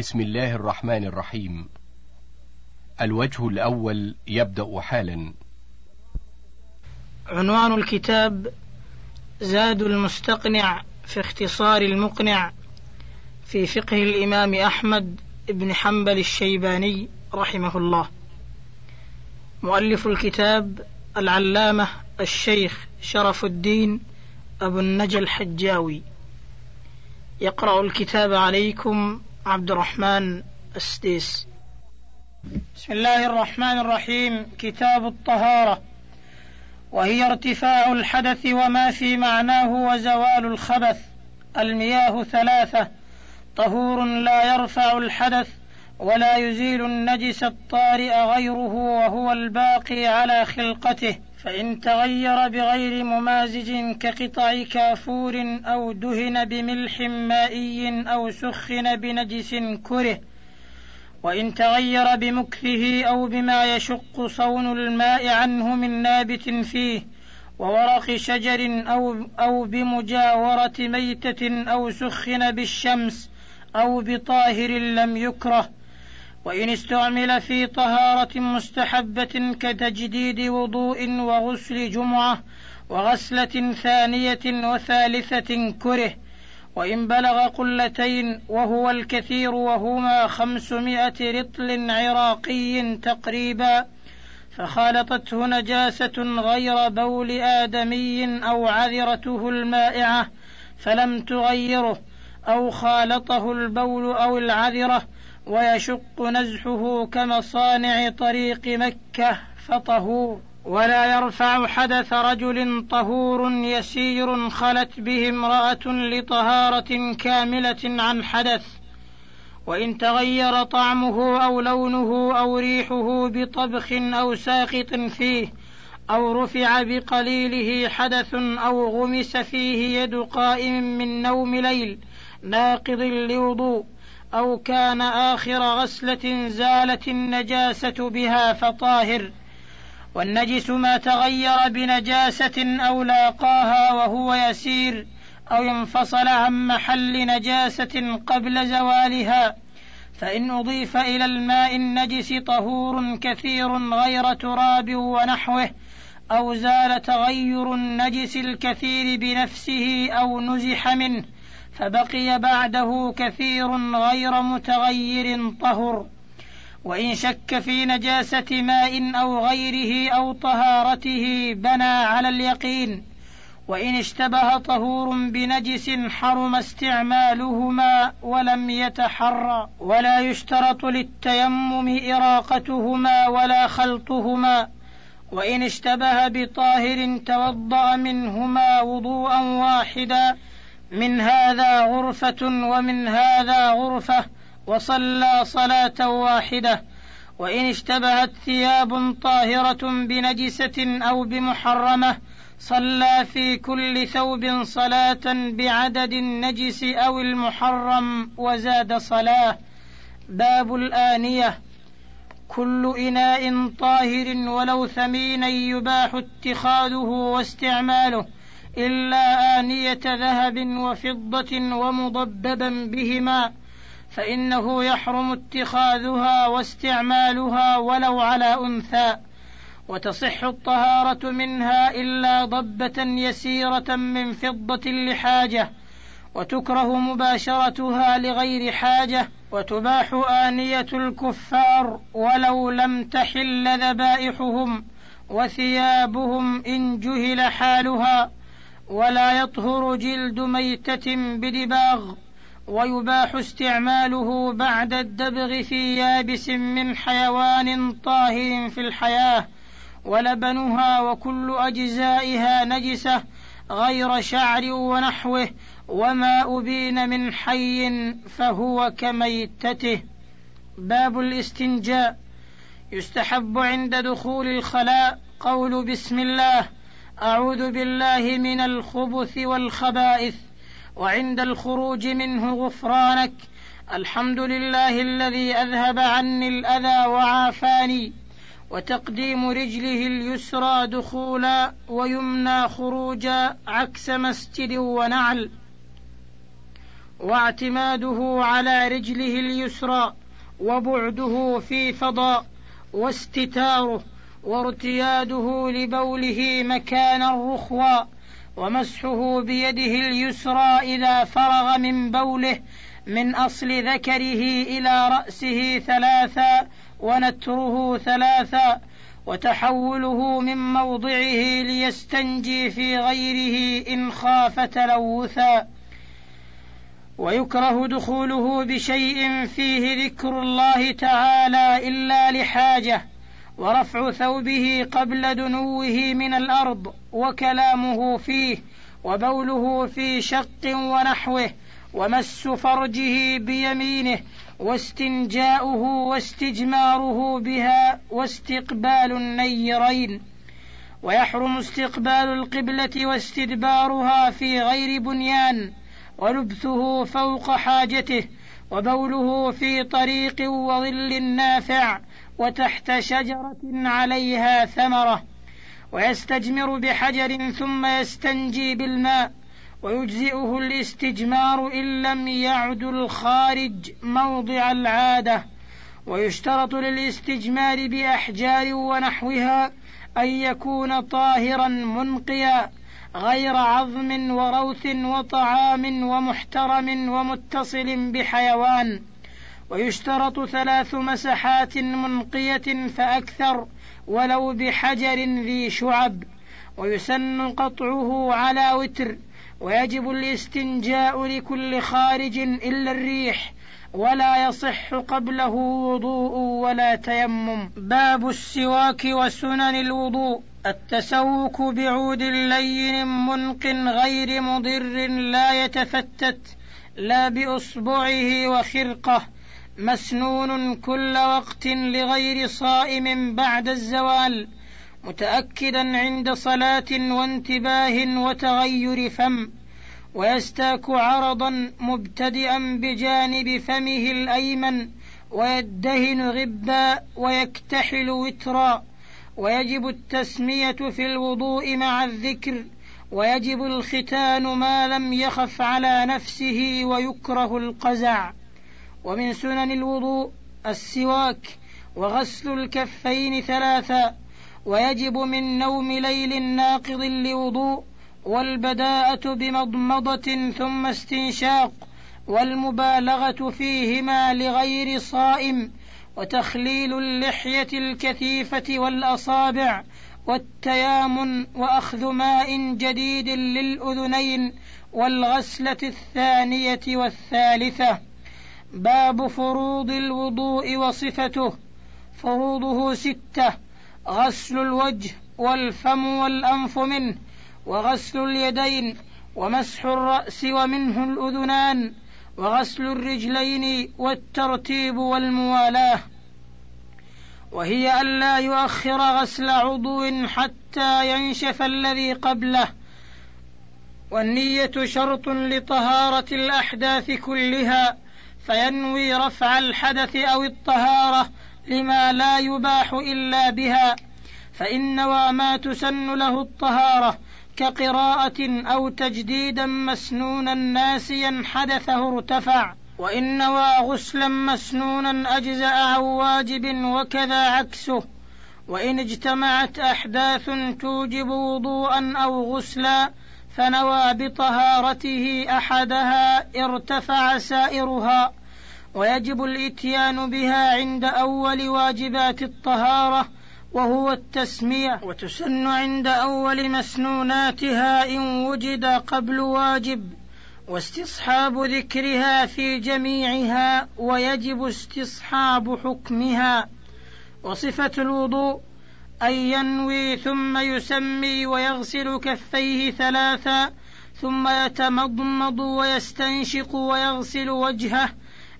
بسم الله الرحمن الرحيم. الوجه الأول يبدأ حالا. عنوان الكتاب زاد المستقنع في اختصار المقنع في فقه الإمام أحمد بن حنبل الشيباني رحمه الله. مؤلف الكتاب العلامة الشيخ شرف الدين أبو النجا الحجاوي. يقرأ الكتاب عليكم عبد الرحمن السديس. بسم الله الرحمن الرحيم. كتاب الطهارة. وهي ارتفاع الحدث وما في معناه وزوال الخبث. المياه ثلاثة. طهور لا يرفع الحدث ولا يزيل النجس الطارئ غيره وهو الباقي على خلقته. فإن تغير بغير ممازج كقطع كافور أو دهن بملح مائي أو سخن بنجس كره وإن تغير بمكثه أو بما يشق صون الماء عنه من نابت فيه وورق شجر أو, أو بمجاورة ميتة أو سخن بالشمس أو بطاهر لم يكره. وإن استعمل في طهارة مستحبة كتجديد وضوء وغسل جمعة وغسلة ثانية وثالثة كره وإن بلغ قلتين وهو الكثير وهما خمسمائة رطل عراقي تقريبا فخالطته نجاسة غير بول آدمي أو عذرته المائعة فلم تغيره أو خالطه البول أو العذرة ويشق نزحه كمصانع طريق مكة فطهور ولا يرفع حدث رجل طهور يسير خلت به امرأة لطهارة كاملة عن حدث وإن تغير طعمه أو لونه أو ريحه بطبخ أو ساقط فيه أو رفع بقليله حدث أو غمس فيه يد قائم من نوم ليل ناقض لوضوء. أو كان آخر غسلة زالت النجاسة بها فطاهر والنجس ما تغير بنجاسة أو لاقاها وهو يسير أو انفصل عن محل نجاسة قبل زوالها فإن أضيف إلى الماء النجس طهور كثير غير تراب ونحوه أو زال تغير النجس الكثير بنفسه أو نزح منه. فبقي بعده كثير غير متغير طهر. وإن شك في نجاسة ماء أو غيره أو طهارته بنى على اليقين. وإن اشتبه طهور بنجس حرم استعمالهما ولم يتحرى. ولا يشترط للتيمم إراقتهما ولا خلطهما. وإن اشتبه بطاهر توضأ منهما وضوءا واحدا. من هذا غرفة ومن هذا غرفة وصلى صلاة واحدة. وإن اشتبهت ثياب طاهرة بنجسة أو بمحرمة صلى في كل ثوب صلاة بعدد النجس أو المحرم وزاد صلاة. باب الآنية. كل إناء طاهر ولو ثمينا يباح اتخاذه واستعماله. إلا آنية ذهب وفضة ومضببا بهما فإنه يحرم اتخاذها واستعمالها ولو على أنثى وتصح الطهارة منها إلا ضبة يسيرة من فضة لحاجة وتكره مباشرتها لغير حاجة وتباح آنية الكفار ولو لم تحل ذبائحهم وثيابهم إن جهل حالها. ولا يطهر جلد ميتة بدباغ ويباح استعماله بعد الدبغ في يابس من حيوان طاهر في الحياة ولبنها وكل أجزائها نجسة غير شعر ونحوه وما أبين من حي فهو كميتته. باب الاستنجاء. يستحب عند دخول الخلاء قول بسم الله أعوذ بالله من الخبث والخبائث وعند الخروج منه غفرانك. الحمد لله الذي أذهب عني الأذى وعافاني وتقديم رجله اليسرى دخولا ويمنى خروجا عكس مسجد ونعل. واعتماده على رجله اليسرى وبعده في فضاء واستتاره وارتياده لبوله مكان الرخوى ومسحه بيده اليسرى إذا فرغ من بوله من أصل ذكره إلى رأسه ثلاثا ونتره ثلاثا وتحوله من موضعه ليستنجي في غيره إن خاف تلوثا. ويكره دخوله بشيء فيه ذكر الله تعالى إلا لحاجة ورفع ثوبه قبل دنوه من الأرض وكلامه فيه وبوله في شق ونحوه ومس فرجه بيمينه واستنجاؤه واستجماره بها واستقبال النيرين ويحرم استقبال القبلة واستدبارها في غير بنيان ولبثه فوق حاجته وبوله في طريق وظل نافع وتحت شجرة عليها ثمرة ويستجمر بحجر ثم يستنجي بالماء ويجزئه الاستجمار إن لم يعد الخارج موضع العادة ويشترط للاستجمار بأحجار ونحوها أن يكون طاهرا منقيا غير عظم وروث وطعام ومحترم ومتصل بحيوان. ويشترط ثلاث مسحات منقية فأكثر ولو بحجر ذي شعب. ويسن قطعه على وتر ويجب الاستنجاء لكل خارج إلا الريح ولا يصح قبله وضوء ولا تيمم. باب السواك وسنن الوضوء. التسوك بعود لين منق غير مضر لا يتفتت لا بأصبعه وخرقه. مسنون كل وقت لغير صائم بعد الزوال متأكدا عند صلاة وانتباه وتغير فم ويستاك عرضا مبتدئا بجانب فمه الأيمن ويدهن غبا ويكتحل وترا ويجب التسمية في الوضوء مع الذكر ويجب الختان ما لم يخف على نفسه ويكره القزع. ومن سنن الوضوء السواك وغسل الكفين ثلاثا ويجب من نوم ليل ناقض لوضوء والبداءة بمضمضة ثم استنشاق والمبالغة فيهما لغير صائم وتخليل اللحية الكثيفة والأصابع والتيامن وأخذ ماء جديد للأذنين والغسلة الثانية والثالثة باب فروض الوضوء وصفته. فروضه ستة غسل الوجه والفم والأنف منه وغسل اليدين ومسح الرأس ومنه الأذنان وغسل الرجلين والترتيب والموالاه. وهي الا يؤخر غسل عضو حتى ينشف الذي قبله. والنية شرط لطهارة الأحداث كلها. فينوي رفع الحدث أو الطهارة لما لا يباح إلا بها فإن نوى ما تسن له الطهارة كقراءة أو تجديدا مسنونا ناسيا حدثه ارتفع وإن نوى غسلا مسنونا أجزأ عن واجب وكذا عكسه وإن اجتمعت أحداث توجب وضوءا أو غسلا فنوى بطهارته أحدها ارتفع سائرها ويجب الإتيان بها عند أول واجبات الطهارة وهو التسميه وتسن عند أول مسنوناتها إن وجد قبل واجب واستصحاب ذكرها في جميعها ويجب استصحاب حكمها. وصفة الوضوء أن ينوي ثم يسمي ويغسل كفيه ثلاثا ثم يتمضمض ويستنشق ويغسل وجهه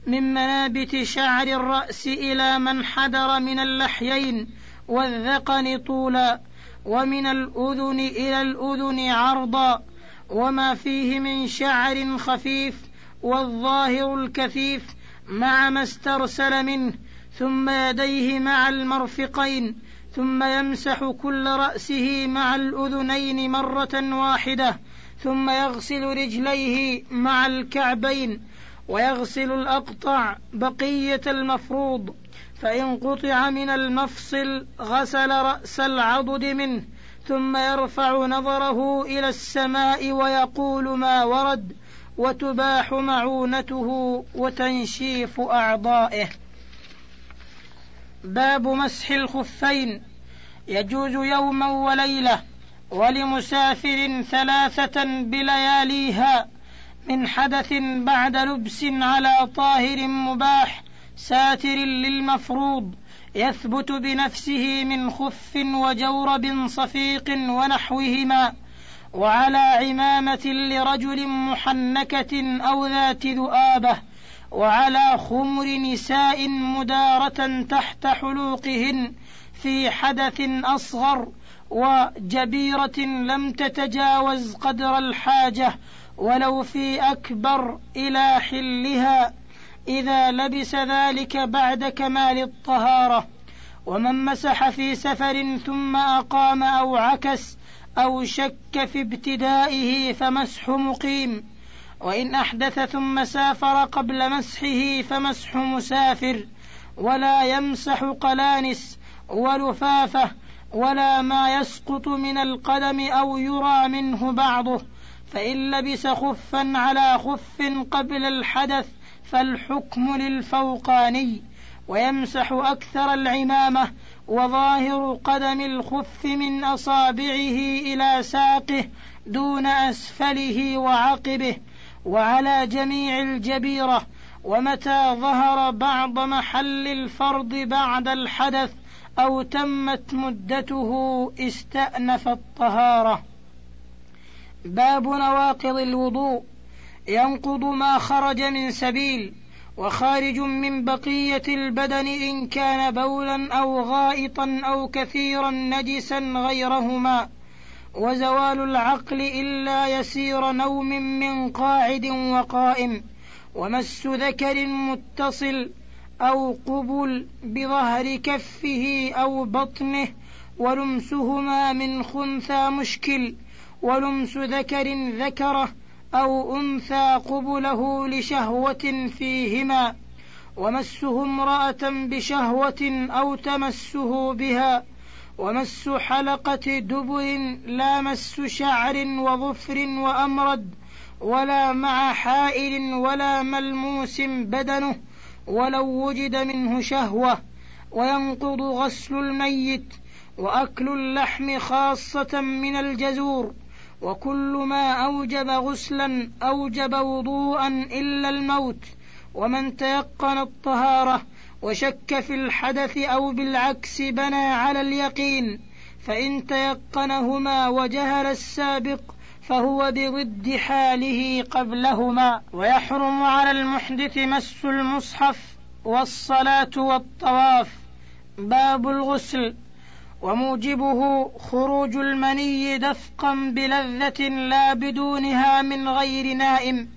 من منابت شعر الرأس إلى من حدر من اللحيين والذقن طولا ومن الأذن إلى الأذن عرضا وما فيه من شعر خفيف والظاهر الكثيف مع ما استرسل منه ثم يديه مع المرفقين ثم يمسح كل رأسه مع الأذنين مرة واحدة ثم يغسل رجليه مع الكعبين ويغسل الأقطع بقية المفروض فإن قطع من المفصل غسل رأس العضد منه ثم يرفع نظره إلى السماء ويقول ما ورد وتباح معونته وتنشيف أعضائه. باب مسح الخفين. يجوز يوما وليلة ولمسافر ثلاثة بلياليها من حدث بعد لبس على طاهر مباح ساتر للمفروض يثبت بنفسه من خف وجورب صفيق ونحوهما وعلى عمامة لرجل محنكة أو ذات ذؤابة وعلى خمر نساء مدارة تحت حلوقهن في حدث أصغر وجبيرة لم تتجاوز قدر الحاجة ولو في أكبر إلى حلها إذا لبس ذلك بعد كمال الطهارة. ومن مسح في سفر ثم أقام أو عكس أو شك في ابتدائه فمسح مقيم. وإن أحدث ثم سافر قبل مسحه فمسح مسافر ولا يمسح قلانس ولفافة ولا ما يسقط من القدم أو يرى منه بعضه. فإن لبس خفا على خف قبل الحدث فالحكم للفوقاني. ويمسح أكثر العمامة وظاهر قدم الخف من أصابعه إلى ساقه دون أسفله وعقبه. وعلى جميع الجبيرة ومتى ظهر بعض محل الفرض بعد الحدث أو تمت مدته استأنف الطهارة. باب نواقض الوضوء. ينقض ما خرج من سبيل وخارج من بقية البدن إن كان بولا أو غائطا أو كثيرا نجسا غيرهما. وزوال العقل إلا يسير نوم من قاعد وقائم ومس ذكر متصل أو قبل بظهر كفه أو بطنه ولمسهما من خنثى مشكل ولمس ذكر ذكره أو أنثى قبله لشهوة فيهما ومسه امرأة بشهوة أو تمسه بها. ومس حلقة دبر لا مس شعر وظفر وأمرد ولا مع حائل ولا ملموس بدنه ولو وجد منه شهوة وينقض غسل الميت وأكل اللحم خاصة من الجزور وكل ما أوجب غسلا أوجب وضوءا إلا الموت ومن تيقن الطهارة وشك في الحدث أو بالعكس بنى على اليقين فإن تيقنهما وجهل السابق فهو بضد حاله قبلهما. ويحرم على المحدث مس المصحف والصلاة والطواف. باب الغسل. وموجبه خروج المني دفقا بلذة لا بدونها من غير نائم.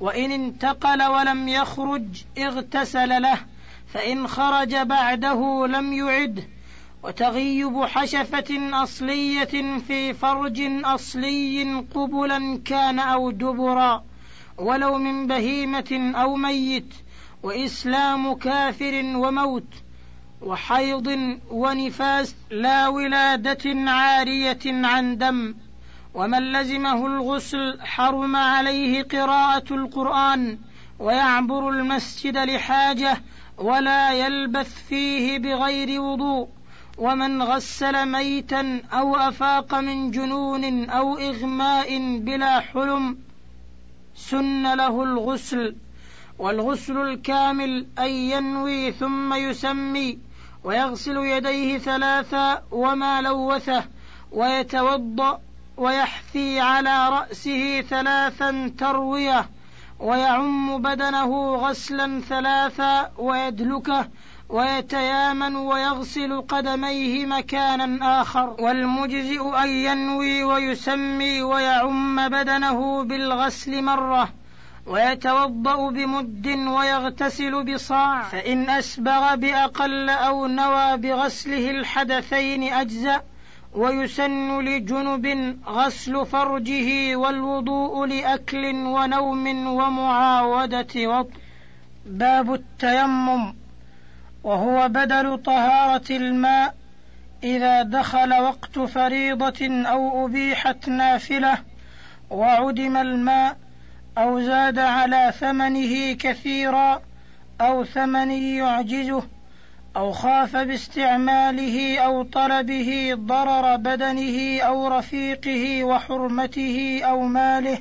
وإن انتقل ولم يخرج اغتسل له. فإن خرج بعده لم يعده وتغيب حشفة أصلية في فرج أصلي قبلا كان أو دبرا ولو من بهيمة أو ميت وإسلام كافر وموت وحيض ونفاس لا ولادة عارية عن دم. ومن لزمه الغسل حرم عليه قراءة القرآن ويعبر المسجد لحاجة ولا يلبث فيه بغير وضوء ومن غسل ميتا أو أفاق من جنون أو إغماء بلا حلم سن له الغسل والغسل الكامل أن ينوي ثم يسمي ويغسل يديه ثلاثا وما لوثه ويتوضأ ويحثي على رأسه ثلاثا تروية. ويعم بدنه غسلا ثلاثا ويدلكه ويتيامن ويغسل قدميه مكانا آخر. والمجزئ أن ينوي ويسمي ويعم بدنه بالغسل مرة ويتوضأ بمد ويغتسل بصاع. فإن أسبغ بأقل أو نوى بغسله الحدثين أجزأ. ويسن لجنب غسل فرجه والوضوء لأكل ونوم ومعاودة وط باب التيمم وهو بدل طهارة الماء إذا دخل وقت فريضة أو أبيحت نافلة وعدم الماء أو زاد على ثمنه كثيرا أو ثمن يعجزه. أو خاف باستعماله أو طلبه ضرر بدنه أو رفيقه وحرمته أو ماله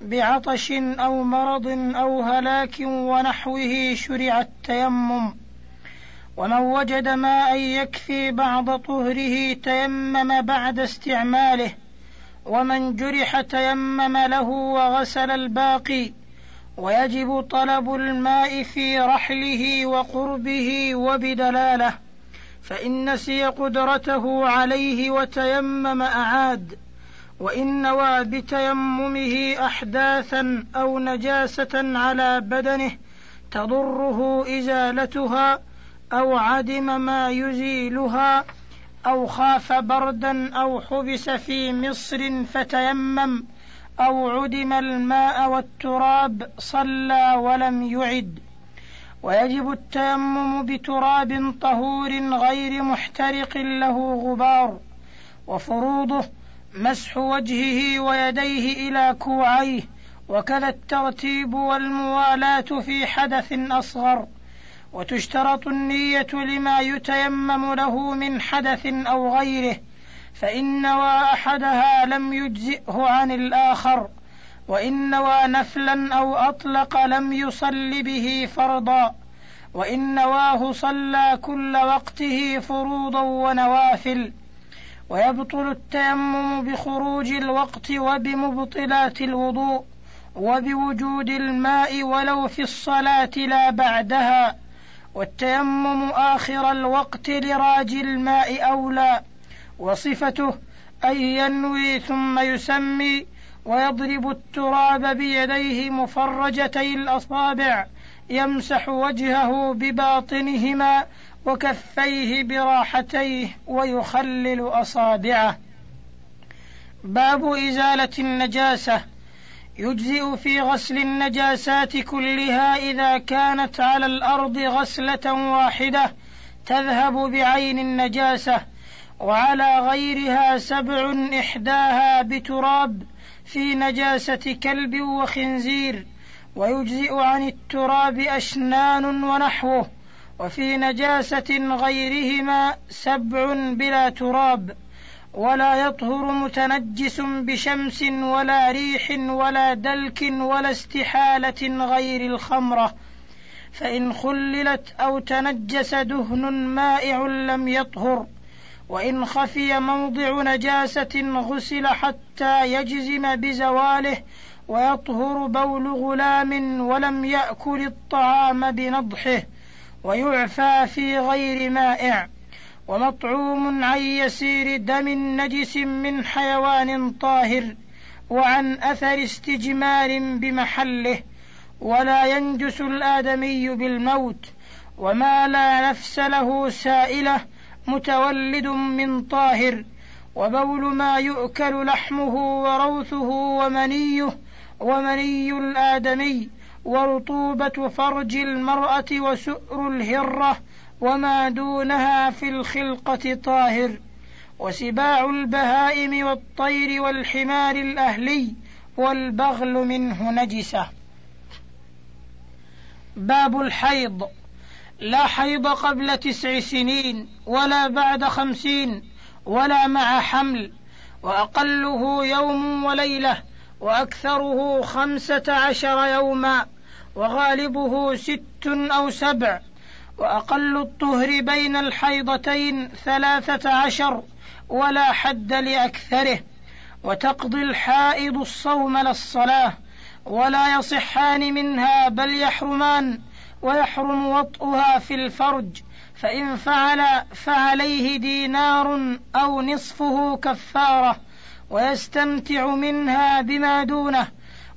بعطش أو مرض أو هلاك ونحوه شرع التيمم. ومن وجد ماء يكفي بعض طهره تيمم بعد استعماله ومن جرح تيمم له وغسل الباقي. ويجب طلب الماء في رحله وقربه وبدلاله فإن نسي قدرته عليه وتيمم أعاد وإن نوى بتيممه احداثا أو نجاسة على بدنه تضره إزالتها أو عدم ما يزيلها أو خاف بردا أو حبس في مصر فتيمم. أو عدم الماء والتراب صلى ولم يعد. ويجب التيمم بتراب طهور غير محترق له غبار. وفروضه مسح وجهه ويديه إلى كوعيه. وكذا الترتيب والموالاة في حدث أصغر. وتشترط النية لما يتيمم له من حدث أو غيره. فإن نوى أحدها لم يجزئه عن الآخر وإن نوى نفلا أو أطلق لم يصل به فرضا وإن نواه صلى كل وقته فروضا ونوافل. ويبطل التيمم بخروج الوقت وبمبطلات الوضوء وبوجود الماء ولو في الصلاة لا بعدها والتيمم آخر الوقت لراج الماء أولى. وصفته أن ينوي ثم يسمي ويضرب التراب بيديه مفرجتي الأصابع يمسح وجهه بباطنهما وكفيه براحتيه ويخلل أصابعه. باب إزالة النجاسة. يجزئ في غسل النجاسات كلها إذا كانت على الأرض غسلة واحدة تذهب بعين النجاسة وعلى غيرها سبع إحداها بتراب في نجاسة كلب وخنزير ويجزئ عن التراب أشنان ونحوه وفي نجاسة غيرهما سبع بلا تراب ولا يطهر متنجس بشمس ولا ريح ولا دلك ولا استحالة غير الخمرة فإن خللت أو تنجس دهن مائع لم يطهر. وإن خفي موضع نجاسة غسل حتى يجزم بزواله ويطهر بول غلام ولم يأكل الطعام بنضحه ويعفى في غير مائع. ومطعوم عن يسير دم نجس من حيوان طاهر وعن أثر استجمار بمحله. ولا ينجس الآدمي بالموت وما لا نفس له سائلة متولد من طاهر وبول ما يؤكل لحمه وروثه ومنيه ومني الآدمي ورطوبة فرج المرأة وسؤر الهرة وما دونها في الخلقة طاهر. وسباع البهائم والطير والحمار الأهلي والبغل منه نجسة. باب الحيض. لا حيض قبل تسع سنين ولا بعد خمسين ولا مع حمل وأقله يوم وليلة وأكثره خمسة عشر يوما وغالبه ست أو سبع وأقل الطهر بين الحيضتين ثلاثة عشر ولا حد لأكثره وتقضي الحائض الصوم للصلاة ولا يصحان منها بل يحرمان ويحرم وطئها في الفرج فإن فعل فعليه دينار أو نصفه كفارة ويستمتع منها بما دونه.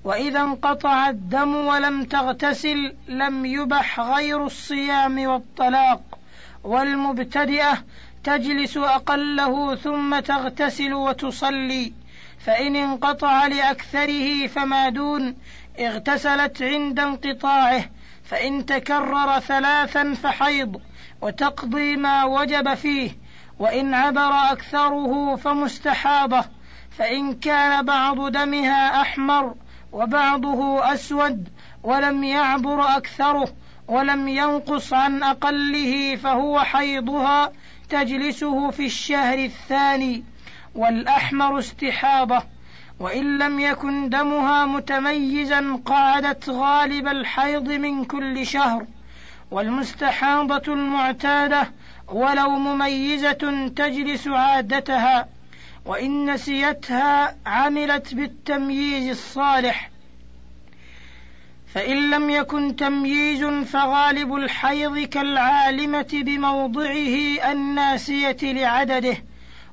وإذا انقطع الدم ولم تغتسل لم يبح غير الصيام والطلاق. والمبتدئة تجلس أقله ثم تغتسل وتصلي فإن انقطع لأكثره فما دون اغتسلت عند انقطاعه. فإن تكرر ثلاثا فحيض وتقضي ما وجب فيه وإن عبر أكثره فمستحاضة فإن كان بعض دمها أحمر وبعضه أسود ولم يعبر أكثره ولم ينقص عن أقله فهو حيضها تجلسه في الشهر الثاني والأحمر استحاضة. وإن لم يكن دمها متميزا قعدت غالب الحيض من كل شهر والمستحاضة المعتادة ولو مميزة تجلس عادتها وإن نسيتها عملت بالتمييز الصالح. فإن لم يكن تمييز فغالب الحيض كالعالمة بموضعه الناسية لعدده.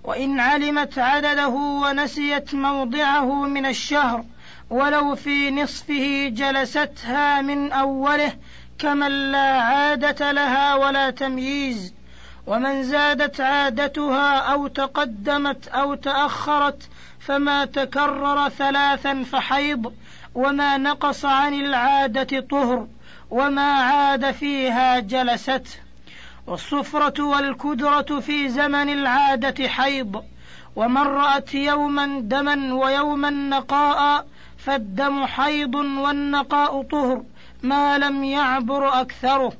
وإن علمت عدده ونسيت موضعه من الشهر ولو في نصفه جلستها من أوله كمن لا عادة لها ولا تمييز. ومن زادت عادتها أو تقدمت أو تأخرت فما تكرر ثلاثا فحيض. وما نقص عن العادة طهر وما عاد فيها جلست. والصفرة والكدرة في زمن العادة حيض ومن رأت يوما دما ويوما نقاء فالدم حيض والنقاء طهر ما لم يعبر أكثره.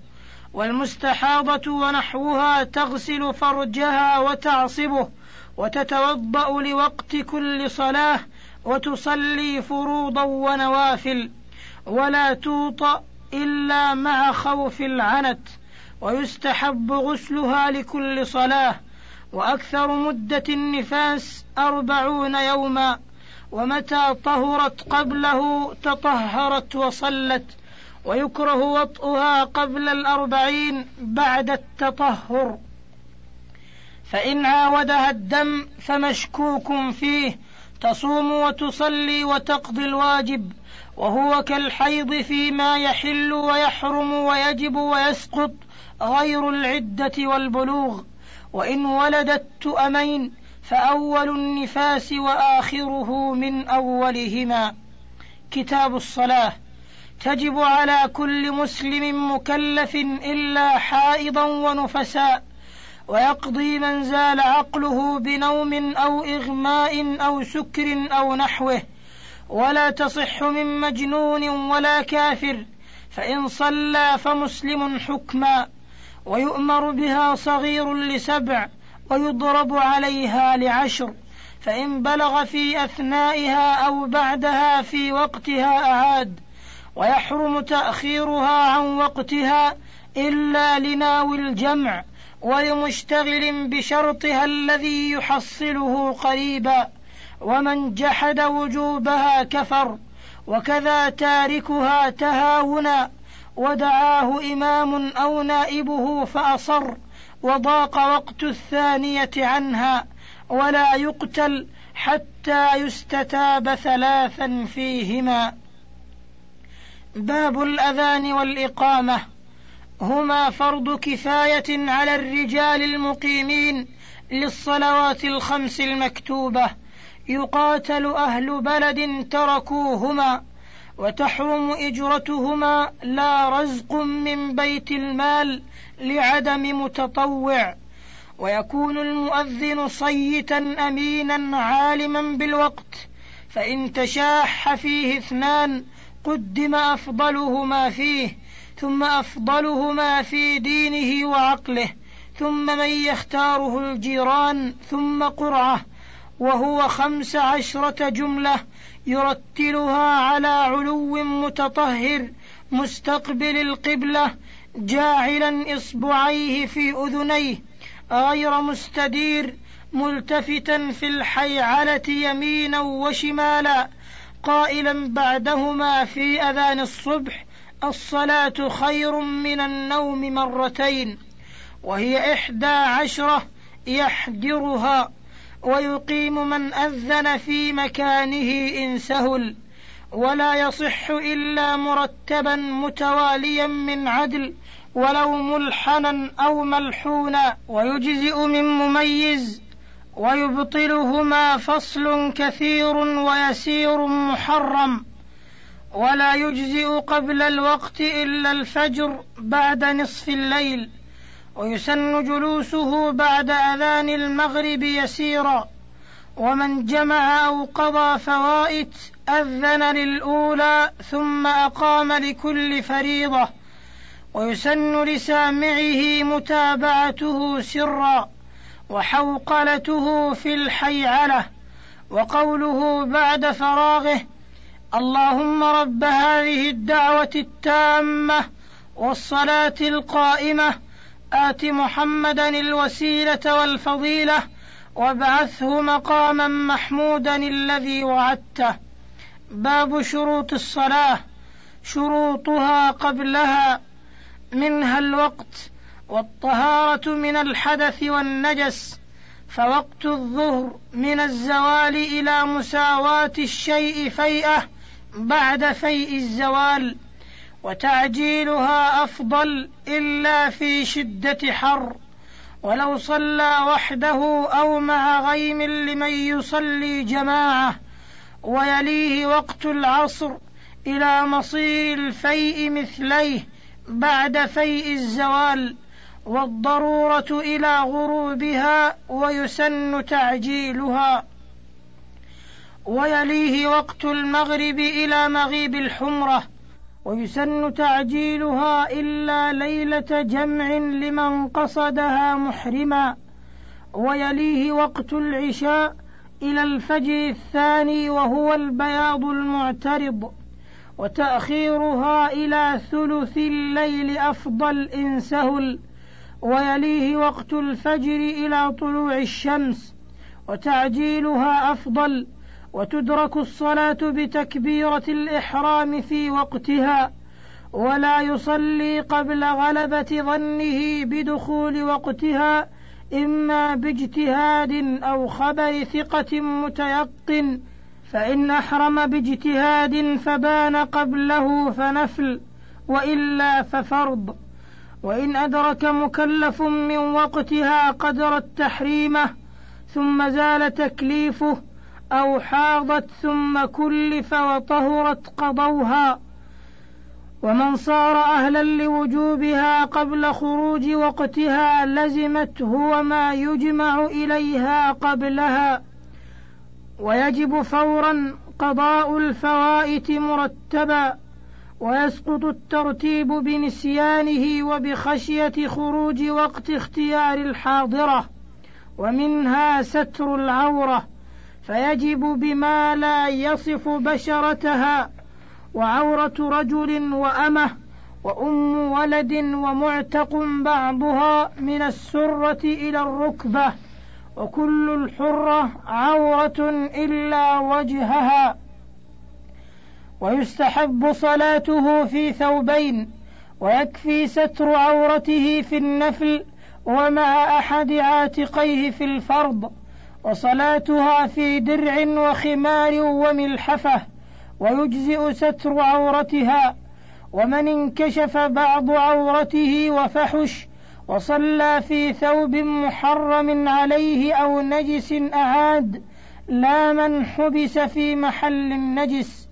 والمستحاضة ونحوها تغسل فرجها وتعصبه وتتوضأ لوقت كل صلاة وتصلي فروضا ونوافل ولا توطأ إلا مع خوف العنت. ويستحب غسلها لكل صلاة وأكثر مدة النفاس أربعون يوما ومتى طهرت قبله تطهرت وصلت ويكره وطئها قبل الأربعين بعد التطهر. فإن عاودها الدم فمشكوك فيه تصوم وتصلي وتقضي الواجب. وهو كالحيض فيما يحل ويحرم ويجب ويسقط غير العدة والبلوغ. وإن ولدت تؤمين فأول النفاس وآخره من أولهما. كتاب الصلاة. تجب على كل مسلم مكلف إلا حائضا ونفساء. ويقضي من زال عقله بنوم أو إغماء أو سكر أو نحوه. ولا تصح من مجنون ولا كافر فإن صلى فمسلم حكما ويؤمر بها صغير لسبع ويضرب عليها لعشر فإن بلغ في أثنائها أو بعدها في وقتها أعاد ويحرم تأخيرها عن وقتها إلا لناوي الجمع ولمشتغل بشرطها الذي يحصله قريبا. ومن جحد وجوبها كفر وكذا تاركها تهاونا ودعاه إمام أو نائبه فأصر وضاق وقت الثانية عنها ولا يقتل حتى يستتاب ثلاثا فيهما. باب الأذان والإقامة. هما فرض كفاية على الرجال المقيمين للصلوات الخمس المكتوبة. يقاتل أهل بلد تركوهما وتحرم إجرتهما لا رزق من بيت المال لعدم متطوع. ويكون المؤذن صيتا أمينا عالما بالوقت فإن تشاح فيه اثنان قدم أفضلهما فيه ثم أفضلهما في دينه وعقله ثم من يختاره الجيران ثم قرعة وهو خمس عشرة جملة يرتلها على علو متطهر مستقبل القبلة جاعلا إصبعيه في أذنيه غير مستدير ملتفتا في الحيعلة يمينا وشمالا قائلا بعدهما في أذان الصبح الصلاة خير من النوم مرتين وهي إحدى عشرة يحجرها ويقيم من أذن في مكانه إن سهل ولا يصح إلا مرتبا متواليا من عدل ولو ملحنا أو ملحونا ويجزئ من مميز ويبطلهما فصل كثير ويسير محرم ولا يجزئ قبل الوقت إلا الفجر بعد نصف الليل. ويسن جلوسه بعد أذان المغرب يسيرا ومن جمع أو قضى فوائت أذن للأولى ثم أقام لكل فريضة ويسن لسامعه متابعته سرا وحوقلته في الحيعلة وقوله بعد فراغه اللهم رب هذه الدعوة التامة والصلاة القائمة آت محمدا الوسيلة والفضيلة وابعثه مقاما محمودا الذي وعدته. باب شروط الصلاة شروطها قبلها. منها الوقت والطهارة من الحدث والنجس فوقت الظهر من الزوال إلى مساواة الشيء فيئة بعد فيء الزوال. وتعجيلها أفضل إلا في شدة حر. ولو صلى وحده أو مع غيم لمن يصلي جماعة ويليه وقت العصر إلى مصير الفيء مثليه بعد فيء الزوال والضرورة إلى غروبها ويسن تعجيلها. ويليه وقت المغرب إلى مغيب الحمرة ويسن تعجيلها إلا ليلة جمع لمن قصدها محرما ويليه وقت العشاء إلى الفجر الثاني وهو البياض المعترض وتأخيرها إلى ثلث الليل أفضل إن سهل ويليه وقت الفجر إلى طلوع الشمس وتعجيلها أفضل وتدرك الصلاة بتكبيرة الإحرام في وقتها ولا يصلي قبل غلبة ظنه بدخول وقتها إما باجتهاد أو خبر ثقة متيقن فإن أحرم باجتهاد فبان قبله فنفل وإلا ففرض. وإن أدرك مكلف من وقتها قدر التحريمة ثم زال تكليفه أو حاضت ثم كلف وطهرت قضوها. ومن صار أهلا لوجوبها قبل خروج وقتها لزمته وما يجمع إليها قبلها. ويجب فورا قضاء الفوائت مرتبا. ويسقط الترتيب بنسيانه وبخشية خروج وقت اختيار الحاضرة. ومنها ستر العورة. فيجب بما لا يصف بشرتها وعورة رجل وأمة وأم ولد ومعتق بعضها من السرة إلى الركبة وكل الحرة عورة إلا وجهها. ويستحب صلاته في ثوبين ويكفي ستر عورته في النفل ومع أحد عاتقيه في الفرض. وصلاتها في درع وخمار وملحفة ويجزئ ستر عورتها ومن انكشف بعض عورته وفحش وصلى في ثوب محرم عليه أو نجس أعاد لا من حبس في محل النجس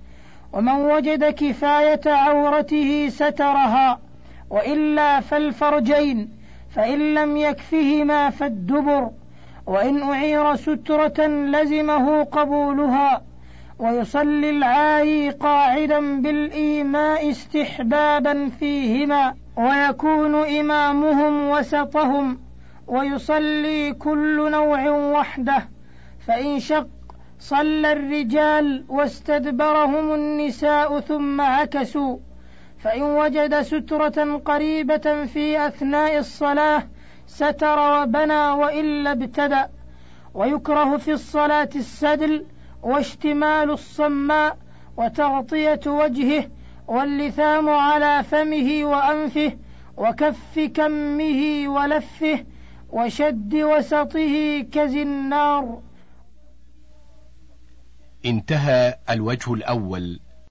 ومن وجد كفاية عورته سترها وإلا فالفرجين فإن لم يكفهما فالدبر. وإن أعير سترة لزمه قبولها ويصلي العاري قاعدا بالإيماء استحبابا فيهما ويكون إمامهم وسطهم ويصلي كل نوع وحده فإن شق صلى الرجال واستدبرهم النساء ثم عكسوا فإن وجد سترة قريبة في أثناء الصلاة ستر وبنى وإلا ابتدأ ويكره في الصلاة السدل واشتمال الصماء وتغطية وجهه واللثام على فمه وأنفه وكف كمه ولفه وشد وسطه كزنار انتهى الوجه الأول.